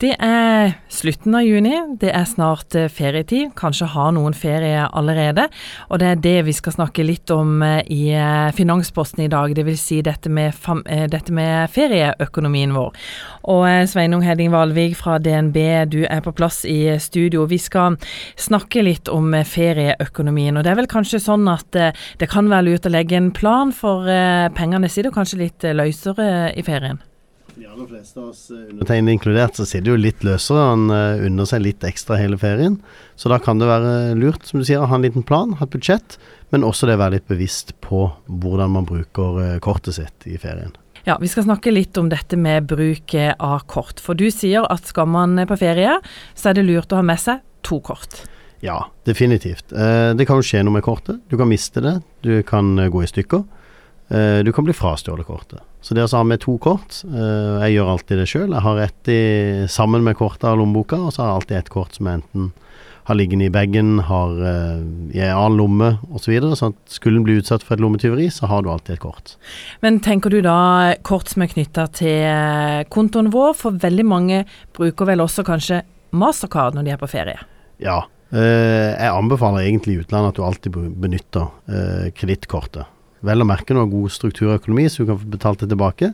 Det er slutten av juni, det er snart eh, ferietid. Kanskje har noen ferie allerede. Og det er det vi skal snakke litt om eh, i eh, Finansposten i dag. Dvs. Si dette med, dette med ferieøkonomien vår. Og Sveinung Hedding Valvik fra DNB, du er på plass i studio. Vi skal snakke litt om ferieøkonomien. Og det er vel kanskje sånn at det kan være lurt å legge en plan for pengene sine, og kanskje litt løsere i ferien? De aller fleste av oss, eh, undertegnede inkludert, så sitter jo litt løsere. Han uh, unner seg litt ekstra hele ferien. Så da kan det være lurt, som du sier, å ha en liten plan, ha et budsjett. Men også det å være litt bevisst på hvordan man bruker uh, kortet sitt i ferien. Ja, Vi skal snakke litt om dette med bruk av kort. For du sier at skal man på ferie, så er det lurt å ha med seg to kort. Ja, definitivt. Uh, det kan jo skje noe med kortet. Du kan miste det. Du kan gå i stykker. Du kan bli frastjålet kortet. Så det å ha med to kort uh, Jeg gjør alltid det sjøl. Jeg har ett i, sammen med kortet av lommeboka, og så har jeg alltid et kort som jeg enten har liggende i bagen, har uh, i en annen lomme osv. Så videre, sånn at skulle en bli utsatt for et lommetyveri, så har du alltid et kort. Men tenker du da kort som er knytta til eh, kontoen vår? For veldig mange bruker vel også kanskje mastercard når de er på ferie? Ja. Jeg anbefaler egentlig i utlandet at du alltid benytter kredittkortet. Vel å merke noe god økonomi, så du kan få betalt det tilbake.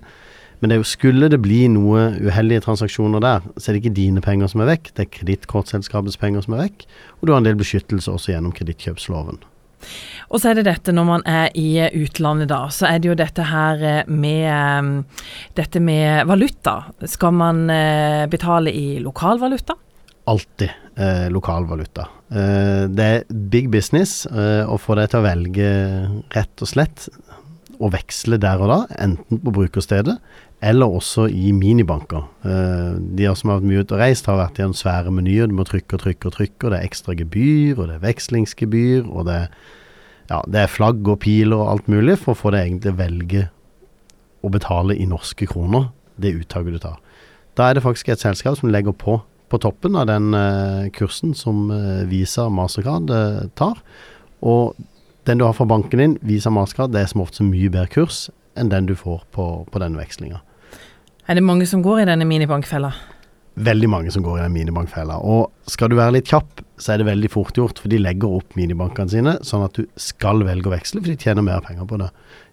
Men det jo, skulle det bli noe uheldige transaksjoner der, så er det ikke dine penger som er vekk, det er kredittkortselskapets penger som er vekk. Og du har en del beskyttelse også gjennom kredittkjøpsloven. Og så er det dette når man er i utlandet, da. Så er det jo dette her med dette med valuta. Skal man eh, betale i lokalvaluta? Alltid eh, lokalvaluta. Eh, det er big business eh, å få deg til å velge rett og slett å veksle der og da, enten på brukerstedet eller også i minibanker. Eh, de som har vært mye ute og reist, har vært i en svære menyer. Du må trykke og trykke og trykke, og det er ekstra gebyr, og det er vekslingsgebyr, og det, ja, det er flagg og piler og alt mulig for å få deg egentlig å velge å betale i norske kroner, det uttaket du tar. Da er det faktisk et selskap som legger på på toppen av den eh, kursen som eh, Visa Mastercard eh, tar. Og den du har fra banken din, Visa Mastercard, det er som ofte mye bedre kurs enn den du får på, på denne vekslinga. Er det mange som går i denne minibankfella? Veldig mange som går i den minibankfella. Og skal du være litt kjapp, så er det veldig fort gjort, for de legger opp minibankene sine sånn at du skal velge å veksle, for de tjener mer penger på det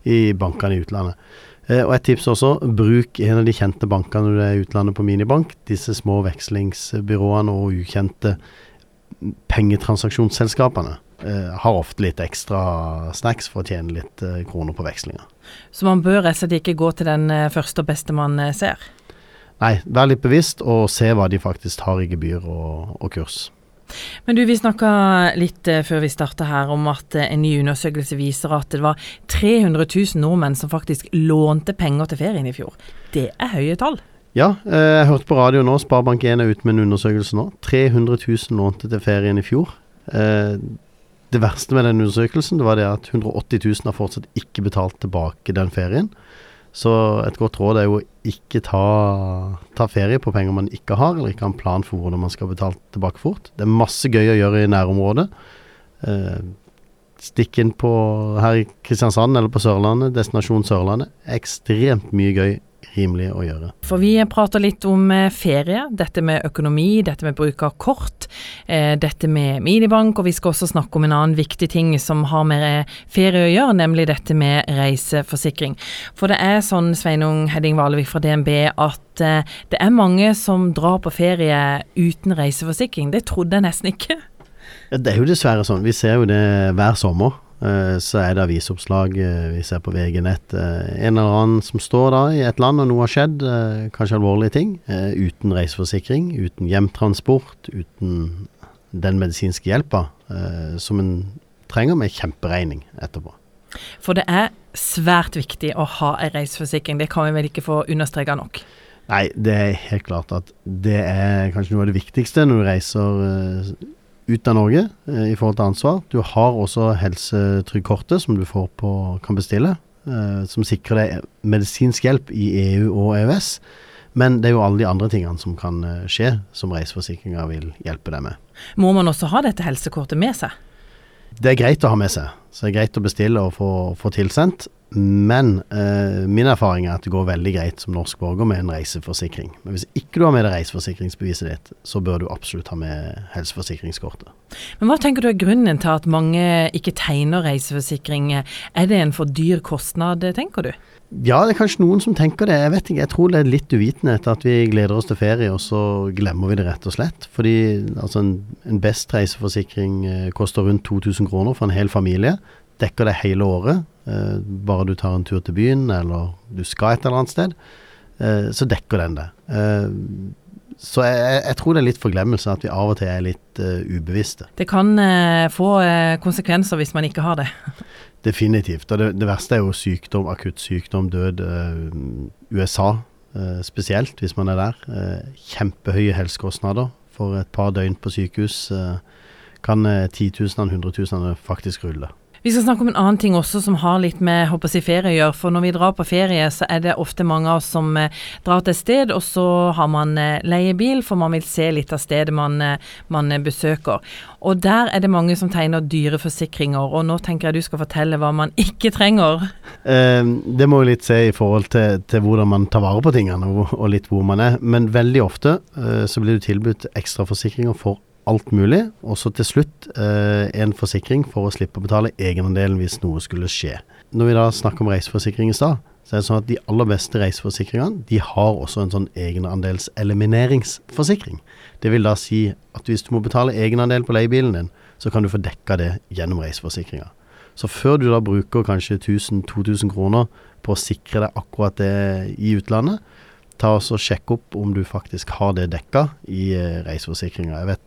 i bankene i utlandet. Eh, og et tips også, bruk en av de kjente bankene når du er i utlandet på minibank. Disse små vekslingsbyråene og ukjente pengetransaksjonsselskapene eh, har ofte litt ekstra snacks for å tjene litt eh, kroner på vekslinga. Så man bør rett og slett ikke gå til den eh, første og beste man eh, ser? Nei, vær litt bevisst og se hva de faktisk har i gebyr og, og kurs. Men du, vi snakka litt uh, før vi starta her om at uh, en ny undersøkelse viser at det var 300 000 nordmenn som faktisk lånte penger til ferien i fjor. Det er høye tall? Ja, uh, jeg hørte på radio nå, Sparebank1 er ute med en undersøkelse nå. 300 000 lånte til ferien i fjor. det verste med den undersøkelsen det var det at 180 000 har fortsatt ikke betalt tilbake den ferien. Så et godt råd er jo ikke ta, ta, ferie på penger man ikke har, eller ikke ha en plan for hvordan man skal betale tilbake fort. Det er masse gøy å gjøre i nærområdet. Eh, stikk inn på her i Kristiansand eller på Sørlandet, destinasjon Sørlandet. Ekstremt mye gøy rimelig å gjøre. For vi prater litt om eh, ferie, dette med økonomi, dette med bruk av kort, eh, dette med minibank, og vi skal også snakke om en annen viktig ting som har med ferie å gjøre, nemlig dette med reiseforsikring. For det er sånn, Sveinung Hedding Valevik fra DNB, at eh, det er mange som drar på ferie uten reiseforsikring. Det trodde jeg nesten ikke. Det er jo dessverre sånn. Vi ser jo det hver sommer. Eh, så er det avisoppslag eh, vi ser på VG-nett. Eh, en eller annen som står da i et land og noe har skjedd, kanskje alvorlige ting, uten reiseforsikring, uten hjemtransport, uten den medisinske hjelpa som en trenger, med kjemperegning etterpå. For det er svært viktig å ha en reiseforsikring, det kan vi vel ikke få understreka nok? Nei, det er helt klart at det er kanskje noe av det viktigste når du reiser ut av Norge eh, i forhold til ansvar. Du har også helsetrygdkortet som du får på, kan bestille, eh, som sikrer deg medisinsk hjelp i EU og EØS. Men det er jo alle de andre tingene som kan eh, skje, som reiseforsikringa vil hjelpe deg med. Må man også ha dette helsekortet med seg? Det er greit å ha med seg. Så det er greit å bestille og få, få tilsendt. Men eh, min erfaring er at det går veldig greit som norsk borger med en reiseforsikring. Men hvis ikke du har med deg reiseforsikringsbeviset ditt, så bør du absolutt ha med helseforsikringskortet. Men hva tenker du er grunnen til at mange ikke tegner reiseforsikring? Er det en for dyr kostnad, tenker du? Ja, det er kanskje noen som tenker det. Jeg vet ikke. Jeg tror det er litt uvitenhet at vi gleder oss til ferie, og så glemmer vi det rett og slett. Fordi altså, en, en best reiseforsikring eh, koster rundt 2000 kroner for en hel familie. Dekker det hele året. Eh, bare du tar en tur til byen, eller du skal et eller annet sted, eh, så dekker den det. Eh, så jeg, jeg, tror det er litt forglemmelse at vi av og til er litt ubevisste. Det kan få konsekvenser hvis man ikke har det. Definitivt. Og det, det, verste er jo sykdom, akutt sykdom, død. USA spesielt, hvis man er der. kjempehøye helsekostnader for et par døgn på sykehus. kan titusenene, hundretusenene faktisk rulle. Vi skal snakke om en annen ting også som har litt med håper jeg, ferie å gjøre. For når vi drar på ferie, så er det ofte mange av oss som eh, drar til et sted, og så har man eh, leiebil, for man vil se litt av stedet man, eh, man besøker. Og der er det mange som tegner dyre forsikringer, og nå tenker jeg du skal fortelle hva man ikke trenger. Eh, det må vi litt se i forhold til, til, hvordan man tar vare på tingene, og, litt hvor man er. Men veldig ofte eh, så blir du tilbudt ekstraforsikringer for alt mulig. Og så til slutt eh, en forsikring for å slippe å betale egenandelen hvis noe skulle skje. Når vi da snakker om reiseforsikring i stad, så er det sånn at de aller beste reiseforsikringene de har også en sånn egenandelselimineringsforsikring. Det vil da si at hvis du må betale egenandel på leiebilen din, så kan du få dekka det gjennom reiseforsikringa. Så før du da bruker kanskje 1000-2000 kroner på å sikre deg akkurat det i utlandet, ta og sjekk opp om du faktisk har det dekka i eh, reiseforsikringa. Jeg vet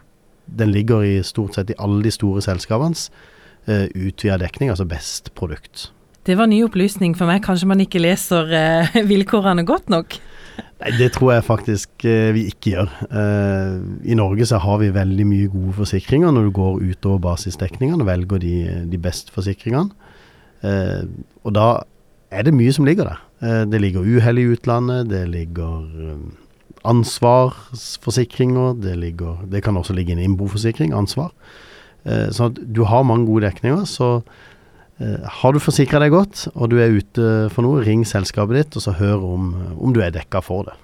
den ligger i stort sett i alle de store selskapenes uh, utvida dekning, altså best produkt. Det var ny opplysning for meg. Kanskje man ikke leser uh, vilkårene godt nok? Nei, Det tror jeg faktisk uh, vi ikke gjør. Uh, I Norge så har vi veldig mye gode forsikringer når du går utover basisdekningene og velger de, de beste forsikringene. Og da er det mye som ligger der. det ligger uhell i utlandet, det ligger ansvarsforsikringer. Det, ligger, det kan også ligge en innboforsikring, ansvar. Eh, så du har mange gode dekninger. Så eh, har du forsikra deg godt, og du er ute for noe, ring selskapet ditt og så hør om, om du er dekka for det.